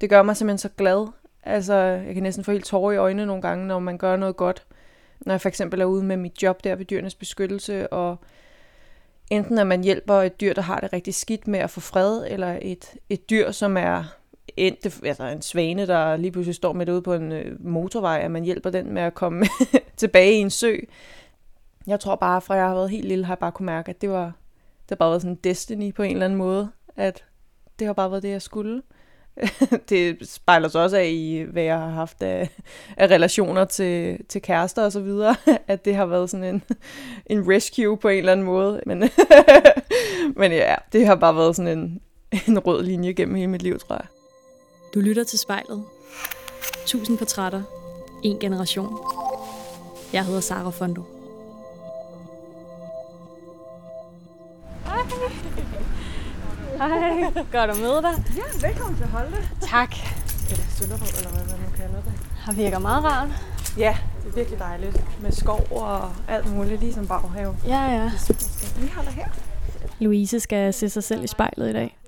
Det gør mig simpelthen så glad. Altså, jeg kan næsten få helt tårer i øjnene nogle gange, når man gør noget godt. Når jeg for eksempel er ude med mit job der ved dyrenes beskyttelse, og enten at man hjælper et dyr, der har det rigtig skidt med at få fred, eller et, et dyr, som er enten, altså en svane, der lige pludselig står midt ude på en øh, motorvej, at man hjælper den med at komme tilbage i en sø. Jeg tror bare, fra jeg har været helt lille, har jeg bare kunne mærke, at det var, det har bare været sådan en destiny på en eller anden måde, at det har bare været det, jeg skulle. det spejler sig også af i, hvad jeg har haft af, af relationer til, til kærester og så videre, at det har været sådan en, en rescue på en eller anden måde. Men, men ja, det har bare været sådan en, en rød linje gennem hele mit liv, tror jeg. Du lytter til spejlet. Tusind portrætter. En generation. Jeg hedder Sara Fondo. Hej. Godt at møde dig. Ja, velkommen til Holte. Tak. Eller Søllerød, eller hvad man nu kalder det. Har virker meget rart. Ja, det er virkelig dejligt. Med skov og alt muligt, ligesom baghave. Ja, ja. Vi holder her. Louise skal se sig selv i spejlet i dag.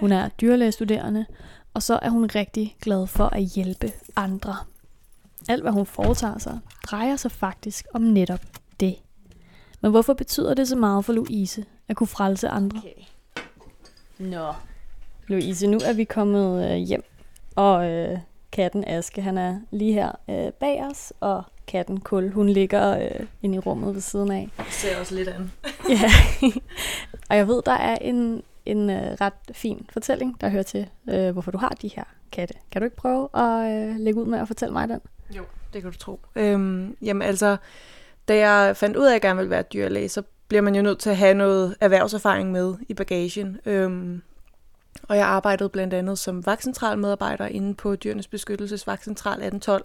Hun er dyrlægestuderende, og så er hun rigtig glad for at hjælpe andre. Alt hvad hun foretager sig, drejer sig faktisk om netop det. Men hvorfor betyder det så meget for Louise at kunne frelse andre? Okay. Nå. Louise, nu er vi kommet øh, hjem, og øh, katten Aske, han er lige her øh, bag os, og katten Kul, hun ligger øh, inde i rummet ved siden af. Det ser også lidt an. Ja, og jeg ved, der er en, en øh, ret fin fortælling, der hører til, øh, hvorfor du har de her katte. Kan du ikke prøve at øh, lægge ud med at fortælle mig den? Jo, det kan du tro. Øhm, jamen altså, da jeg fandt ud af, at jeg gerne ville være dyrlæge, så bliver man jo nødt til at have noget erhvervserfaring med i bagagen. Øhm, og jeg arbejdede blandt andet som vagtcentral medarbejder inde på Dyrenes Beskyttelses Vagtcentral 1812.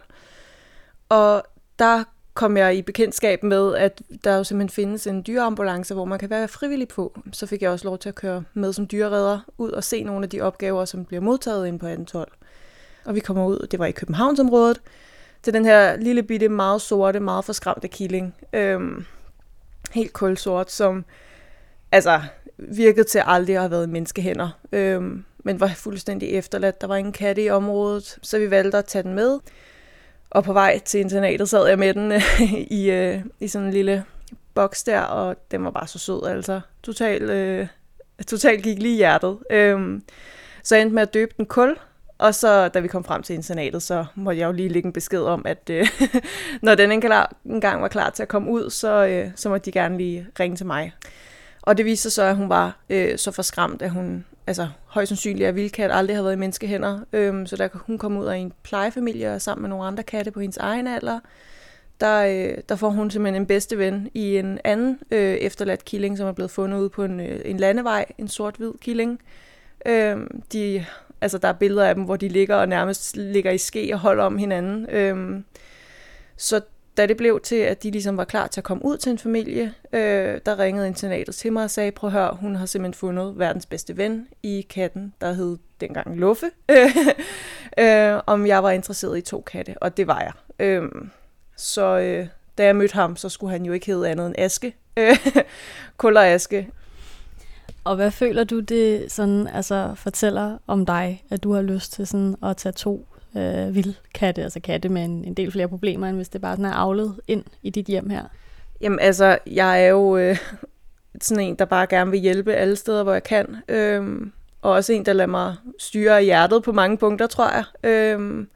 Og der kom jeg i bekendtskab med, at der jo simpelthen findes en dyreambulance, hvor man kan være frivillig på. Så fik jeg også lov til at køre med som dyreredder ud og se nogle af de opgaver, som bliver modtaget inde på 1812. Og vi kommer ud, det var i Københavnsområdet, til den her lille bitte, meget sorte, meget forskræmte killing. Øhm, helt kulsort, som altså virkede til aldrig at have været i menneskehænder, øhm, men var fuldstændig efterladt. Der var ingen katte i området, så vi valgte at tage den med. Og på vej til internatet sad jeg med den i, øh, i sådan en lille boks der, og den var bare så sød, altså. Total, øh, total gik lige i hjertet. Øhm, så jeg endte med at døbe den kul, og så da vi kom frem til internatet, så måtte jeg jo lige lægge en besked om, at øh, når den engang var klar til at komme ud, så, øh, så måtte de gerne lige ringe til mig. Og det viste sig så, at hun var øh, så forskræmt, at hun altså, højst sandsynligt er vildkat, aldrig har været i menneskehænder. Øhm, så da hun kom ud af en plejefamilie sammen med nogle andre katte på hendes egen alder, der, øh, der får hun simpelthen en bedste ven i en anden øh, efterladt killing, som er blevet fundet ude på en, øh, en landevej, en sort-hvid killing. Øhm, de, altså, der er billeder af dem, hvor de ligger og nærmest ligger i ske og holder om hinanden. Øhm, så da det blev til, at de ligesom var klar til at komme ud til en familie, øh, der ringede internatet til mig og sagde, prøv at høre, hun har simpelthen fundet verdens bedste ven i katten, der hed dengang Luffe, øh, om jeg var interesseret i to katte, og det var jeg. Øh, så øh, da jeg mødte ham, så skulle han jo ikke hedde andet end Aske. Øh, Kuller Aske. Og hvad føler du det sådan, altså fortæller om dig, at du har lyst til sådan at tage to øh, vildkatte, altså katte med en, en del flere problemer, end hvis det bare sådan er avlet ind i dit hjem her? Jamen altså, jeg er jo øh, sådan en, der bare gerne vil hjælpe alle steder, hvor jeg kan. Øhm, og også en, der lader mig styre hjertet på mange punkter, tror jeg. Øhm,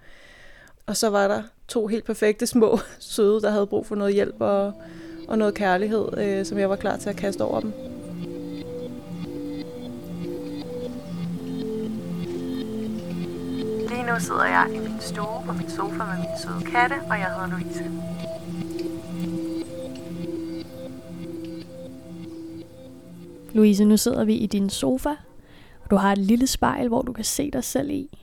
og så var der to helt perfekte små søde, der havde brug for noget hjælp og, og noget kærlighed, øh, som jeg var klar til at kaste over dem. Nu sidder jeg i min stue på min sofa med min søde katte, og jeg hedder Louise. Louise, nu sidder vi i din sofa, og du har et lille spejl, hvor du kan se dig selv i.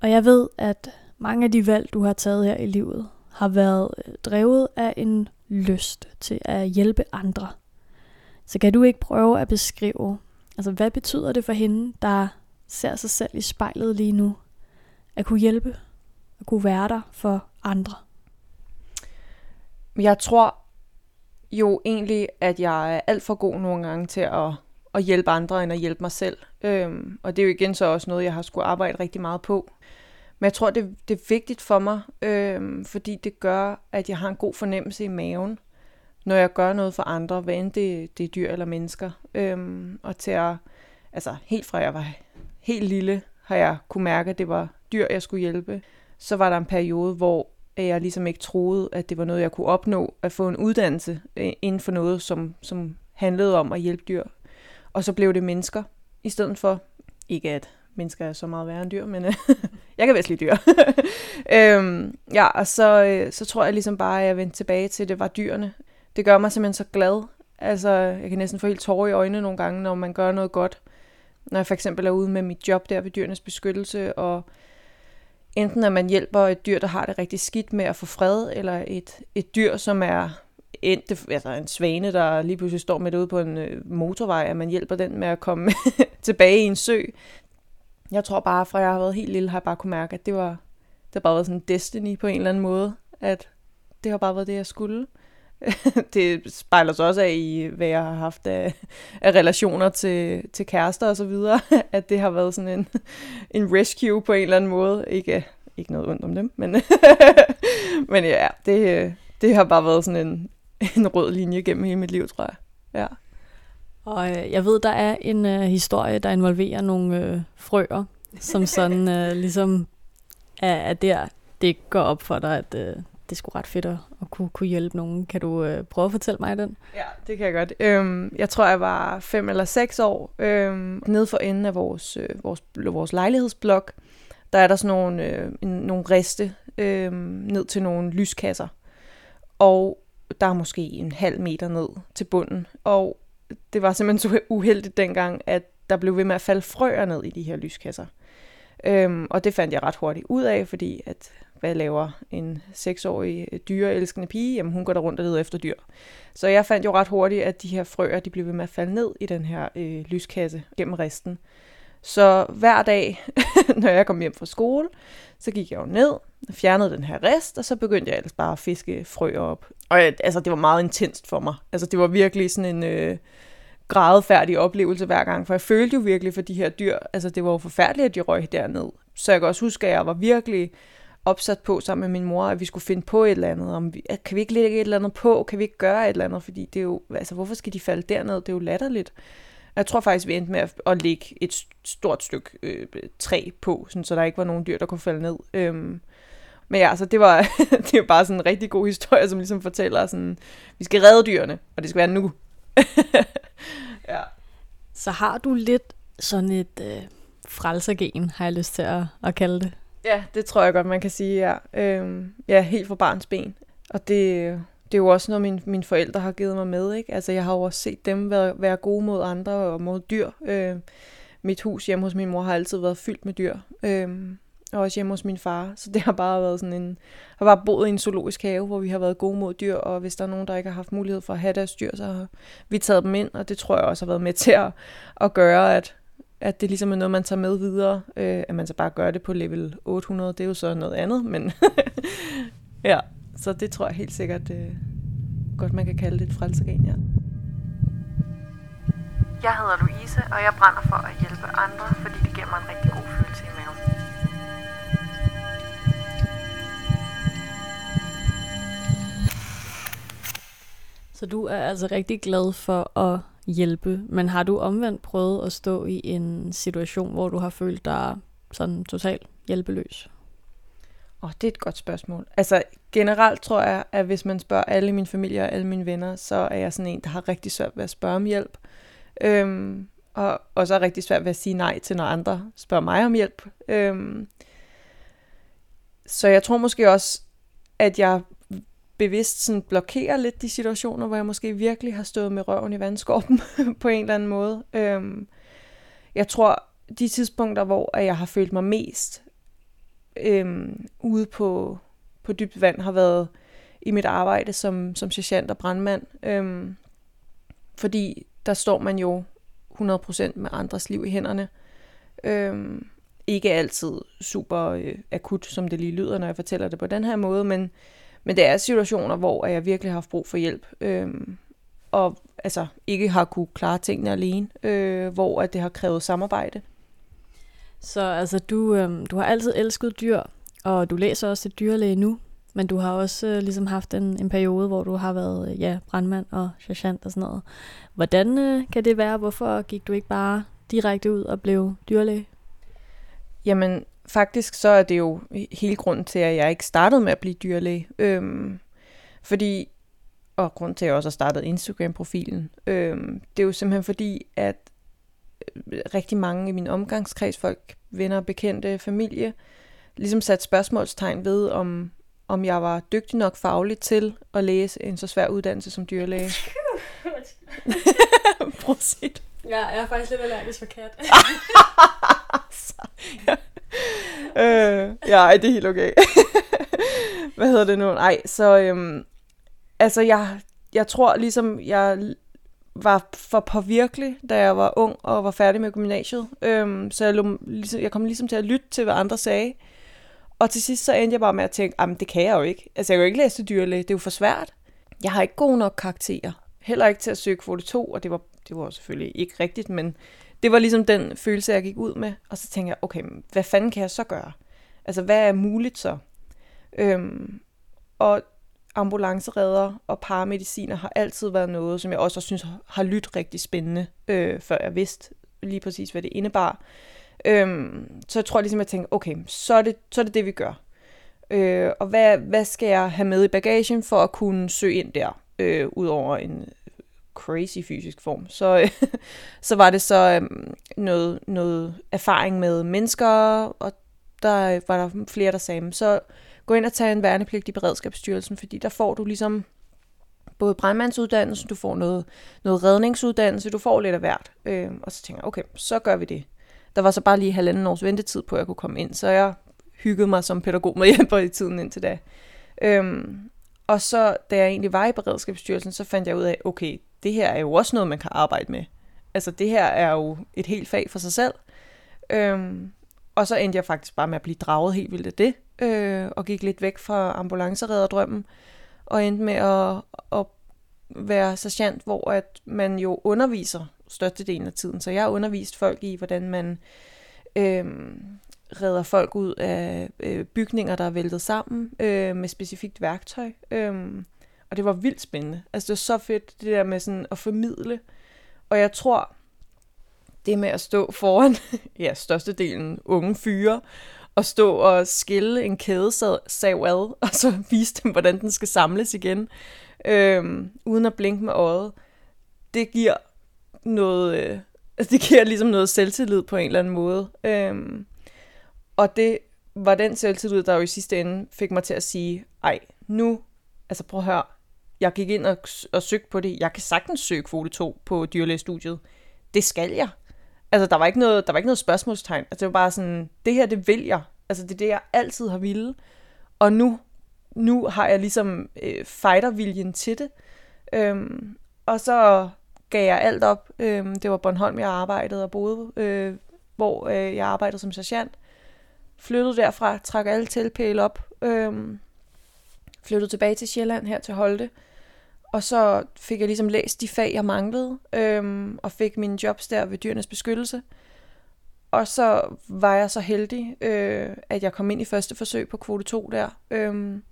Og jeg ved, at mange af de valg, du har taget her i livet, har været øh, drevet af en lyst til at hjælpe andre. Så kan du ikke prøve at beskrive, altså hvad betyder det for hende, der ser sig selv i spejlet lige nu, at kunne hjælpe, at kunne være der for andre? Jeg tror jo egentlig, at jeg er alt for god nogle gange til at, at hjælpe andre, end at hjælpe mig selv. Øhm, og det er jo igen så også noget, jeg har skulle arbejde rigtig meget på. Men jeg tror, det, det er vigtigt for mig, øhm, fordi det gør, at jeg har en god fornemmelse i maven, når jeg gør noget for andre, hvad end det, det er dyr eller mennesker. Øhm, og til at, altså helt fra jeg var helt lille, har jeg kunne mærke, at det var dyr, jeg skulle hjælpe. Så var der en periode, hvor jeg ligesom ikke troede, at det var noget, jeg kunne opnå, at få en uddannelse øh, inden for noget, som, som handlede om at hjælpe dyr. Og så blev det mennesker, i stedet for, ikke at mennesker er så meget værre end dyr, men øh, jeg kan bedst lide dyr. øhm, ja, og så, øh, så tror jeg ligesom bare, at jeg vendte tilbage til, at det var dyrene. Det gør mig simpelthen så glad. Altså, jeg kan næsten få helt tårer i øjnene nogle gange, når man gør noget godt. Når jeg for eksempel er ude med mit job der ved dyrenes beskyttelse, og enten at man hjælper et dyr, der har det rigtig skidt med at få fred, eller et, et dyr, som er endte, altså en svane, der lige pludselig står midt ude på en øh, motorvej, at man hjælper den med at komme tilbage i en sø. Jeg tror bare, fra jeg har været helt lille, har jeg bare kunne mærke, at det var, det har bare været sådan en destiny på en eller anden måde, at det har bare været det, jeg skulle. det spejler sig også af i, hvad jeg har haft af, af relationer til, til kærester og så videre, at det har været sådan en, en rescue på en eller anden måde. Ikke, ikke noget ondt om dem, men, men ja, det, det har bare været sådan en, en rød linje gennem hele mit liv, tror jeg. Ja. Og øh, jeg ved, der er en øh, historie, der involverer nogle øh, frøer, som sådan øh, ligesom er, er der, det går op for dig, at øh, det er sgu ret fedt at, at kunne, kunne hjælpe nogen. Kan du øh, prøve at fortælle mig den? Ja, det kan jeg godt. Øhm, jeg tror, jeg var fem eller seks år øhm, nede for enden af vores, øh, vores, vores lejlighedsblok. Der er der sådan nogle, øh, en, nogle riste øh, ned til nogle lyskasser. Og der er måske en halv meter ned til bunden. Og det var simpelthen så uheldigt dengang, at der blev ved med at falde frøer ned i de her lyskasser. Øhm, og det fandt jeg ret hurtigt ud af, fordi at hvad laver en seksårig øh, dyreelskende pige? Jamen hun går der rundt og leder efter dyr. Så jeg fandt jo ret hurtigt, at de her frøer, de blev ved med at falde ned i den her øh, lyskasse gennem resten. Så hver dag, når jeg kom hjem fra skole, så gik jeg jo ned og fjernede den her rest, og så begyndte jeg ellers bare at fiske frøer op. Og øh, altså, det var meget intenst for mig. Altså, det var virkelig sådan en øh, gradfærdig oplevelse hver gang, for jeg følte jo virkelig for de her dyr. Altså, det var jo forfærdeligt, at de røg derned. Så jeg kan også huske, at jeg var virkelig opsat på sammen med min mor, at vi skulle finde på et eller andet. Om vi, kan vi ikke lægge et eller andet på? Kan vi ikke gøre et eller andet? Fordi det er jo, altså, hvorfor skal de falde derned? Det er jo latterligt. Jeg tror faktisk, vi endte med at, at lægge et stort stykke øh, træ på, sådan, så der ikke var nogen dyr, der kunne falde ned. Øhm, men ja, altså, det var, det var bare sådan en rigtig god historie, som ligesom fortæller sådan, vi skal redde dyrene, og det skal være nu. ja. Så har du lidt sådan et øh, frelsergen, har jeg lyst til at, at kalde det. Ja, det tror jeg godt, man kan sige, ja. Øhm, ja, helt fra barns ben. Og det, det er jo også noget, mine, mine forældre har givet mig med, ikke? Altså, jeg har jo også set dem være, være gode mod andre og mod dyr. Øhm, mit hus hjemme hos min mor har altid været fyldt med dyr. Øhm, og også hjemme hos min far. Så det har bare været sådan en... har bare boet i en zoologisk have, hvor vi har været gode mod dyr, og hvis der er nogen, der ikke har haft mulighed for at have deres dyr, så har vi taget dem ind, og det tror jeg også har været med til at, at gøre, at, at det ligesom er noget, man tager med videre. Øh, at man så bare gør det på level 800, det er jo så noget andet, men ja, så det tror jeg helt sikkert øh, godt, man kan kalde det et frelsergen, ja. Jeg hedder Louise, og jeg brænder for at hjælpe andre, fordi det giver mig en rigtig god følelse i maven. Så du er altså rigtig glad for at hjælpe, men har du omvendt prøvet at stå i en situation, hvor du har følt dig sådan totalt hjælpeløs? Åh, oh, det er et godt spørgsmål. Altså, generelt tror jeg, at hvis man spørger alle mine familie og alle mine venner, så er jeg sådan en, der har rigtig svært ved at spørge om hjælp. Øhm, og også er rigtig svært ved at sige nej til, når andre spørger mig om hjælp. Øhm, så jeg tror måske også, at jeg bevidst sådan blokerer lidt de situationer, hvor jeg måske virkelig har stået med røven i vandskorpen på en eller anden måde. Øhm, jeg tror, de tidspunkter, hvor jeg har følt mig mest øhm, ude på, på dybt vand, har været i mit arbejde som, som sergeant og brandmand. Øhm, fordi der står man jo 100% med andres liv i hænderne. Øhm, ikke altid super øh, akut, som det lige lyder, når jeg fortæller det på den her måde, men, men det er situationer, hvor jeg virkelig har haft brug for hjælp. Øhm, og altså, ikke har kunne klare tingene alene, øh, hvor at det har krævet samarbejde. Så altså, du, øhm, du har altid elsket dyr, og du læser også et dyrlæge nu, men du har også øh, ligesom haft en, en periode, hvor du har været øh, ja, brandmand og sergeant og sådan noget. Hvordan øh, kan det være? Hvorfor gik du ikke bare direkte ud og blev dyrlæge? Jamen, faktisk så er det jo hele grunden til, at jeg ikke startede med at blive dyrlæge. Øhm, fordi, og grund til, at jeg også har startet Instagram-profilen, øhm, det er jo simpelthen fordi, at øh, rigtig mange i min omgangskreds, folk, venner, bekendte, familie, ligesom sat spørgsmålstegn ved, om, om jeg var dygtig nok fagligt til at læse en så svær uddannelse som dyrlæge. Prosit. Ja, jeg er faktisk lidt allergisk for kat. øh, ja, ej, det er helt okay. Hvad hedder det nu? Nej, så øhm, altså jeg, jeg tror ligesom, jeg var for påvirkelig, da jeg var ung og var færdig med gymnasiet. Øhm, så jeg, ligesom, jeg kom ligesom til at lytte til, hvad andre sagde. Og til sidst så endte jeg bare med at tænke, at det kan jeg jo ikke. Altså jeg kan jo ikke læse til dyrlæge, det er jo for svært. Jeg har ikke gode nok karakterer. Heller ikke til at søge kvote 2, og det var, det var selvfølgelig ikke rigtigt, men det var ligesom den følelse, jeg gik ud med. Og så tænkte jeg, okay, hvad fanden kan jeg så gøre? Altså, hvad er muligt så? Øhm, og ambulanceredder og paramediciner har altid været noget, som jeg også synes har lyttet rigtig spændende, øh, før jeg vidste lige præcis, hvad det indebar. Øhm, så jeg tror ligesom, jeg tænkte, okay, så er det så er det, det, vi gør. Øh, og hvad, hvad skal jeg have med i bagagen for at kunne søge ind der, øh, ud over en crazy fysisk form, så, øh, så var det så øh, noget, noget erfaring med mennesker, og der øh, var der flere, der sagde, så gå ind og tag en værnepligt i Beredskabsstyrelsen, fordi der får du ligesom både brandmandsuddannelsen, du får noget, noget redningsuddannelse, du får lidt af hvert. Øh, og så tænker jeg, okay, så gør vi det. Der var så bare lige halvanden års ventetid på, at jeg kunne komme ind, så jeg hyggede mig som pædagog med hjælper i tiden indtil da. Øhm, og så, da jeg egentlig var i Beredskabsstyrelsen, så fandt jeg ud af, okay, det her er jo også noget, man kan arbejde med. Altså, det her er jo et helt fag for sig selv. Øhm, og så endte jeg faktisk bare med at blive draget helt vildt af det, øh, og gik lidt væk fra ambulanceredderdrømmen, og endte med at, at være sergeant, hvor at man jo underviser størstedelen af tiden. Så jeg har undervist folk i, hvordan man øh, redder folk ud af øh, bygninger, der er væltet sammen øh, med specifikt værktøj. Øh, og det var vildt spændende. Altså det var så fedt, det der med sådan at formidle. Og jeg tror, det med at stå foran, ja, størstedelen unge fyre, og stå og skille en kæde sav ad, og så vise dem, hvordan den skal samles igen, øhm, uden at blinke med øjet, det giver noget, øh, det giver ligesom noget selvtillid på en eller anden måde. Øhm, og det var den selvtillid, der jo i sidste ende fik mig til at sige, ej, nu, altså prøv at høre, jeg gik ind og, og søgte på det. Jeg kan sagtens søge kvote 2 på dyrlægestudiet. Det skal jeg. Altså, der var ikke noget, der var ikke noget spørgsmålstegn. Altså, det var bare sådan, det her, det vil jeg. Altså, det er det, jeg altid har ville. Og nu, nu har jeg ligesom øh, fighterviljen til det. Øhm, og så gav jeg alt op. Øhm, det var Bornholm, jeg arbejdede og boede, øh, hvor øh, jeg arbejdede som sergeant. Flyttede derfra, trak alle tilpæle op. Øhm, flyttede tilbage til Sjælland her til Holte. Og så fik jeg ligesom læst de fag, jeg manglede, øhm, og fik mine jobs der ved dyrenes beskyttelse. Og så var jeg så heldig, øh, at jeg kom ind i første forsøg på kvote 2 der. Øhm,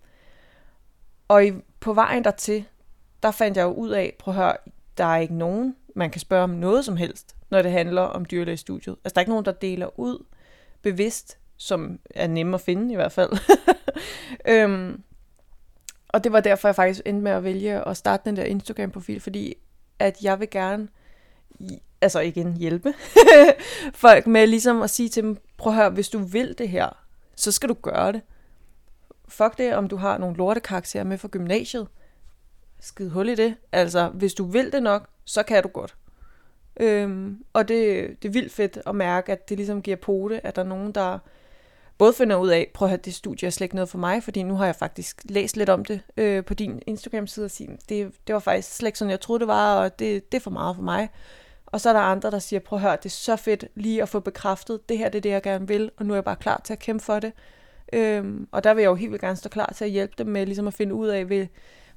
og i, på vejen dertil, der fandt jeg jo ud af, prøv at høre, der er ikke nogen, man kan spørge om noget som helst, når det handler om dyrlægestudiet. Altså der er ikke nogen, der deler ud bevidst, som er nemme at finde i hvert fald. øhm, og det var derfor, jeg faktisk endte med at vælge at starte den der Instagram-profil, fordi at jeg vil gerne, altså igen hjælpe folk med ligesom at sige til dem, prøv at høre, hvis du vil det her, så skal du gøre det. Fuck det, om du har nogle lortekarakterer med fra gymnasiet. Skid hul i det. Altså, hvis du vil det nok, så kan du godt. Øhm, og det, det er vildt fedt at mærke, at det ligesom giver pote, at der er nogen, der både finder ud af, prøv at have det studie er slet ikke noget for mig, fordi nu har jeg faktisk læst lidt om det øh, på din Instagram-side og sige, det, det var faktisk slet ikke sådan, jeg troede, det var, og det, det er for meget for mig. Og så er der andre, der siger, prøv at høre, det er så fedt lige at få bekræftet, det her det er det, jeg gerne vil, og nu er jeg bare klar til at kæmpe for det. Øhm, og der vil jeg jo helt vildt gerne stå klar til at hjælpe dem med ligesom at finde ud af,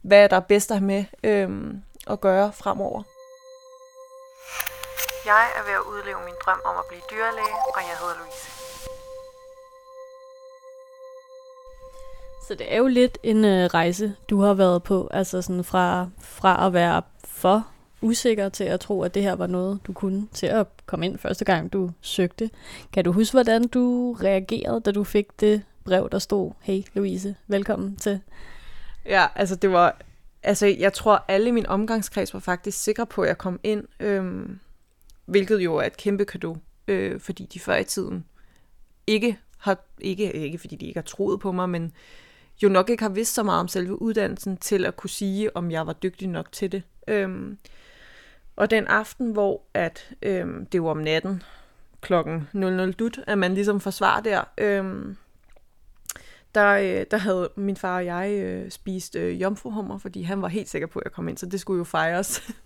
hvad der er bedst at have med. Øhm, at gøre fremover. Jeg er ved at udleve min drøm om at blive dyrlæge, og jeg hedder Louise. Så det er jo lidt en øh, rejse, du har været på, altså sådan fra, fra at være for usikker til at tro, at det her var noget, du kunne, til at komme ind første gang, du søgte. Kan du huske, hvordan du reagerede, da du fik det brev, der stod, hey Louise, velkommen til? Ja, altså det var, altså jeg tror alle i min omgangskreds var faktisk sikre på, at jeg kom ind, øhm, hvilket jo er et kæmpe kado, øh, fordi de før i tiden ikke har, ikke, ikke fordi de ikke har troet på mig, men jo nok ikke har vidst så meget om selve uddannelsen til at kunne sige, om jeg var dygtig nok til det. Øhm, og den aften, hvor at, øhm, det var om natten, klokken 00 dut, at man ligesom forsvarer der, øhm, der, øh, der havde min far og jeg øh, spist øh, jomfruhummer, fordi han var helt sikker på, at jeg kom ind, så det skulle jo fejres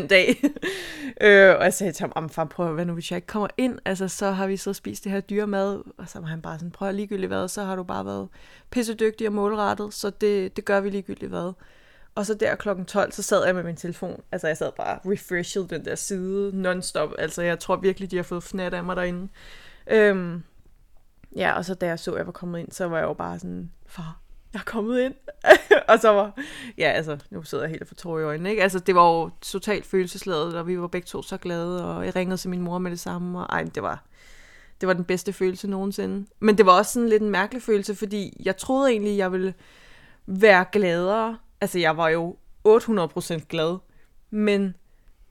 den dag. øh, og jeg sagde til ham, far, prøv hvad nu, hvis jeg ikke kommer ind, altså så har vi så spist det her dyremad, og så var han bare sådan, prøv at ligegyldigt hvad, så har du bare været pissedygtig og målrettet, så det, det gør vi ligegyldigt hvad. Og så der klokken 12, så sad jeg med min telefon. Altså, jeg sad bare refreshed den der side non-stop. Altså, jeg tror virkelig, de har fået fnat af mig derinde. Øhm, ja, og så da jeg så, at jeg var kommet ind, så var jeg jo bare sådan, far, jeg er kommet ind. og så var, ja, altså, nu sidder jeg helt for tårer i øjnene, ikke? Altså, det var jo totalt følelsesladet, og vi var begge to så glade, og jeg ringede til min mor med det samme, og ej, det var, det var den bedste følelse nogensinde. Men det var også sådan lidt en mærkelig følelse, fordi jeg troede egentlig, jeg ville være gladere, altså jeg var jo 800% glad, men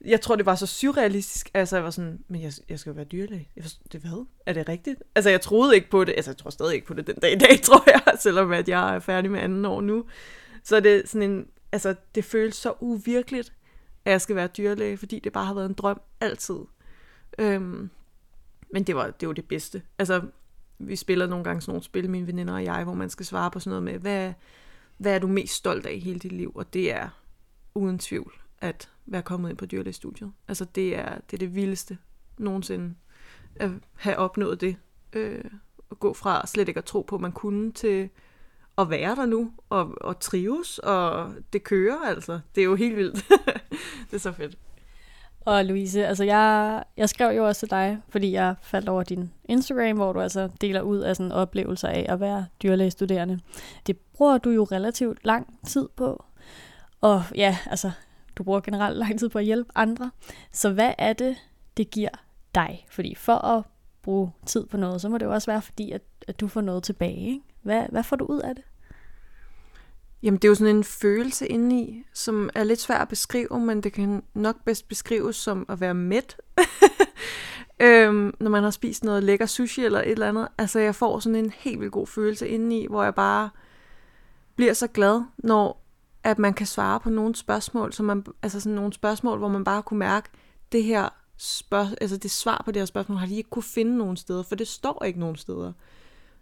jeg tror, det var så surrealistisk. Altså, jeg var sådan, men jeg, jeg skal jo være dyrlæge. Jeg forstod, det hvad? Er det rigtigt? Altså, jeg troede ikke på det. Altså, jeg tror stadig ikke på det den dag i dag, tror jeg, selvom at jeg er færdig med anden år nu. Så det er sådan en, altså, det føles så uvirkeligt, at jeg skal være dyrlæge, fordi det bare har været en drøm altid. Øhm, men det var, det var det bedste. Altså, vi spiller nogle gange sådan nogle spil, mine veninder og jeg, hvor man skal svare på sådan noget med, hvad, hvad er du mest stolt af i hele dit liv? Og det er uden tvivl at være kommet ind på dyrlægestudiet. Altså det er, det er det vildeste nogensinde at have opnået det. Øh, at gå fra slet ikke at tro på, at man kunne, til at være der nu, og, og trives, og det kører altså. Det er jo helt vildt. det er så fedt. Og Louise, altså jeg, jeg skrev jo også til dig, fordi jeg faldt over din Instagram, hvor du altså deler ud af sådan oplevelser af at være dyrlægestuderende. Det bruger du jo relativt lang tid på. Og ja, altså, du bruger generelt lang tid på at hjælpe andre. Så hvad er det, det giver dig? Fordi for at bruge tid på noget, så må det jo også være fordi, at, at du får noget tilbage. Ikke? Hvad, hvad får du ud af det? Jamen, det er jo sådan en følelse indeni, som er lidt svær at beskrive, men det kan nok bedst beskrives som at være mæt. øhm, når man har spist noget lækker sushi eller et eller andet. Altså, jeg får sådan en helt vildt god følelse indeni, hvor jeg bare bliver så glad, når at man kan svare på nogle spørgsmål, som man, altså sådan nogle spørgsmål, hvor man bare kunne mærke, det her spørg, altså det svar på det her spørgsmål, har de ikke kunne finde nogen steder, for det står ikke nogen steder.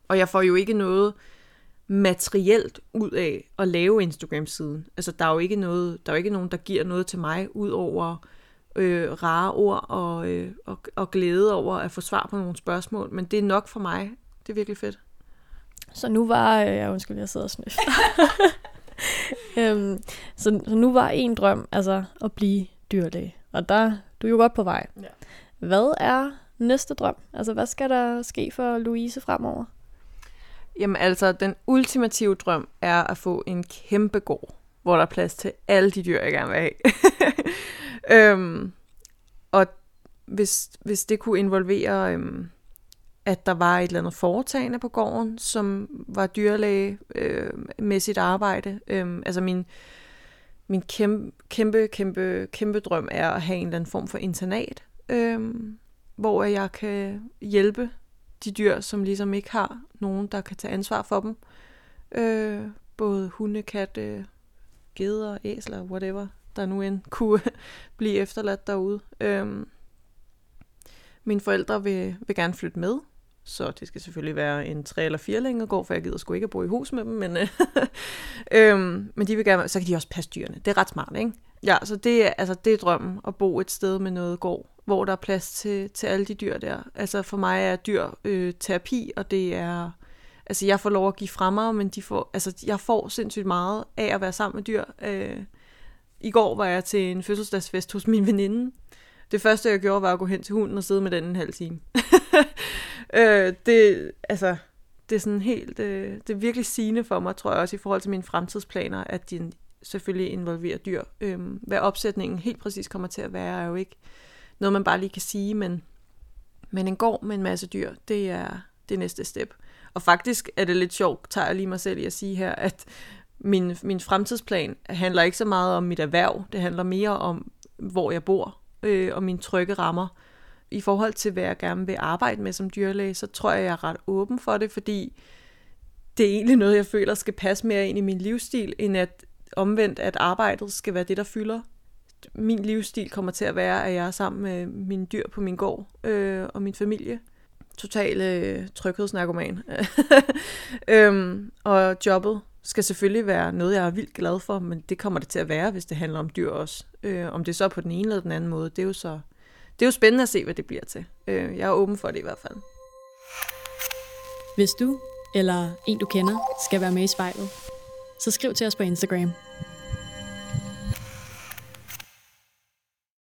Og jeg får jo ikke noget materielt ud af at lave Instagram-siden. Altså der er jo ikke noget, der er jo ikke nogen, der giver noget til mig, ud over øh, rare ord og, øh, og, og glæde over at få svar på nogle spørgsmål. Men det er nok for mig. Det er virkelig fedt. Så nu var, øh, jeg undskyld, jeg sidder og snøfter. øhm, så, så nu var en drøm, altså at blive dyrlæge. Og der du er jo godt på vej. Ja. Hvad er næste drøm? Altså, hvad skal der ske for Louise fremover? Jamen altså, den ultimative drøm er at få en kæmpe gård, hvor der er plads til alle de dyr, jeg gerne vil have. øhm, og hvis, hvis det kunne involvere, øhm, at der var et eller andet foretagende på gården, som var dyrlæge øh, med sit arbejde. Øh, altså min, min kæmpe, kæmpe, kæmpe, kæmpe drøm er at have en eller anden form for internat, øh, hvor jeg kan hjælpe de dyr, som ligesom ikke har nogen, der kan tage ansvar for dem. Øh, både hunde, katte, geder, æsler, whatever, der nu end kunne blive efterladt derude. Øh, mine forældre vil, vil gerne flytte med, så det skal selvfølgelig være en tre eller fire længere gård, for jeg gider sgu ikke at bo i hus med dem, men, øhm, men de vil gerne, så kan de også passe dyrene. Det er ret smart, ikke? Ja, så det er, altså, det er drømmen, at bo et sted med noget gård, hvor der er plads til, til alle de dyr der. Altså for mig er dyr øh, terapi, og det er, altså jeg får lov at give fra mig, men de får, altså jeg får sindssygt meget af at være sammen med dyr. Øh, i går var jeg til en fødselsdagsfest hos min veninde. Det første, jeg gjorde, var at gå hen til hunden og sidde med den en halv time. øh, det, altså, det er sådan helt, øh, det er virkelig sigende for mig, tror jeg også, i forhold til mine fremtidsplaner, at de selvfølgelig involverer dyr. Øh, hvad opsætningen helt præcis kommer til at være, er jo ikke noget, man bare lige kan sige, men, men en gård med en masse dyr, det er det næste step. Og faktisk er det lidt sjovt, tager jeg lige mig selv i at sige her, at min, min fremtidsplan handler ikke så meget om mit erhverv, det handler mere om, hvor jeg bor, øh, og mine trygge rammer. I forhold til, hvad jeg gerne vil arbejde med som dyrlæge, så tror jeg, jeg er ret åben for det, fordi det er egentlig noget, jeg føler skal passe mere ind i min livsstil, end at omvendt, at arbejdet skal være det, der fylder. Min livsstil kommer til at være, at jeg er sammen med mine dyr på min gård øh, og min familie. Total øh, tryghedsnarkoman. øhm, og jobbet skal selvfølgelig være noget, jeg er vildt glad for, men det kommer det til at være, hvis det handler om dyr også. Øh, om det så er på den ene eller den anden måde, det er jo så det er jo spændende at se, hvad det bliver til. Øh, jeg er åben for det i hvert fald. Hvis du eller en du kender skal være med i spejlet, så skriv til os på Instagram.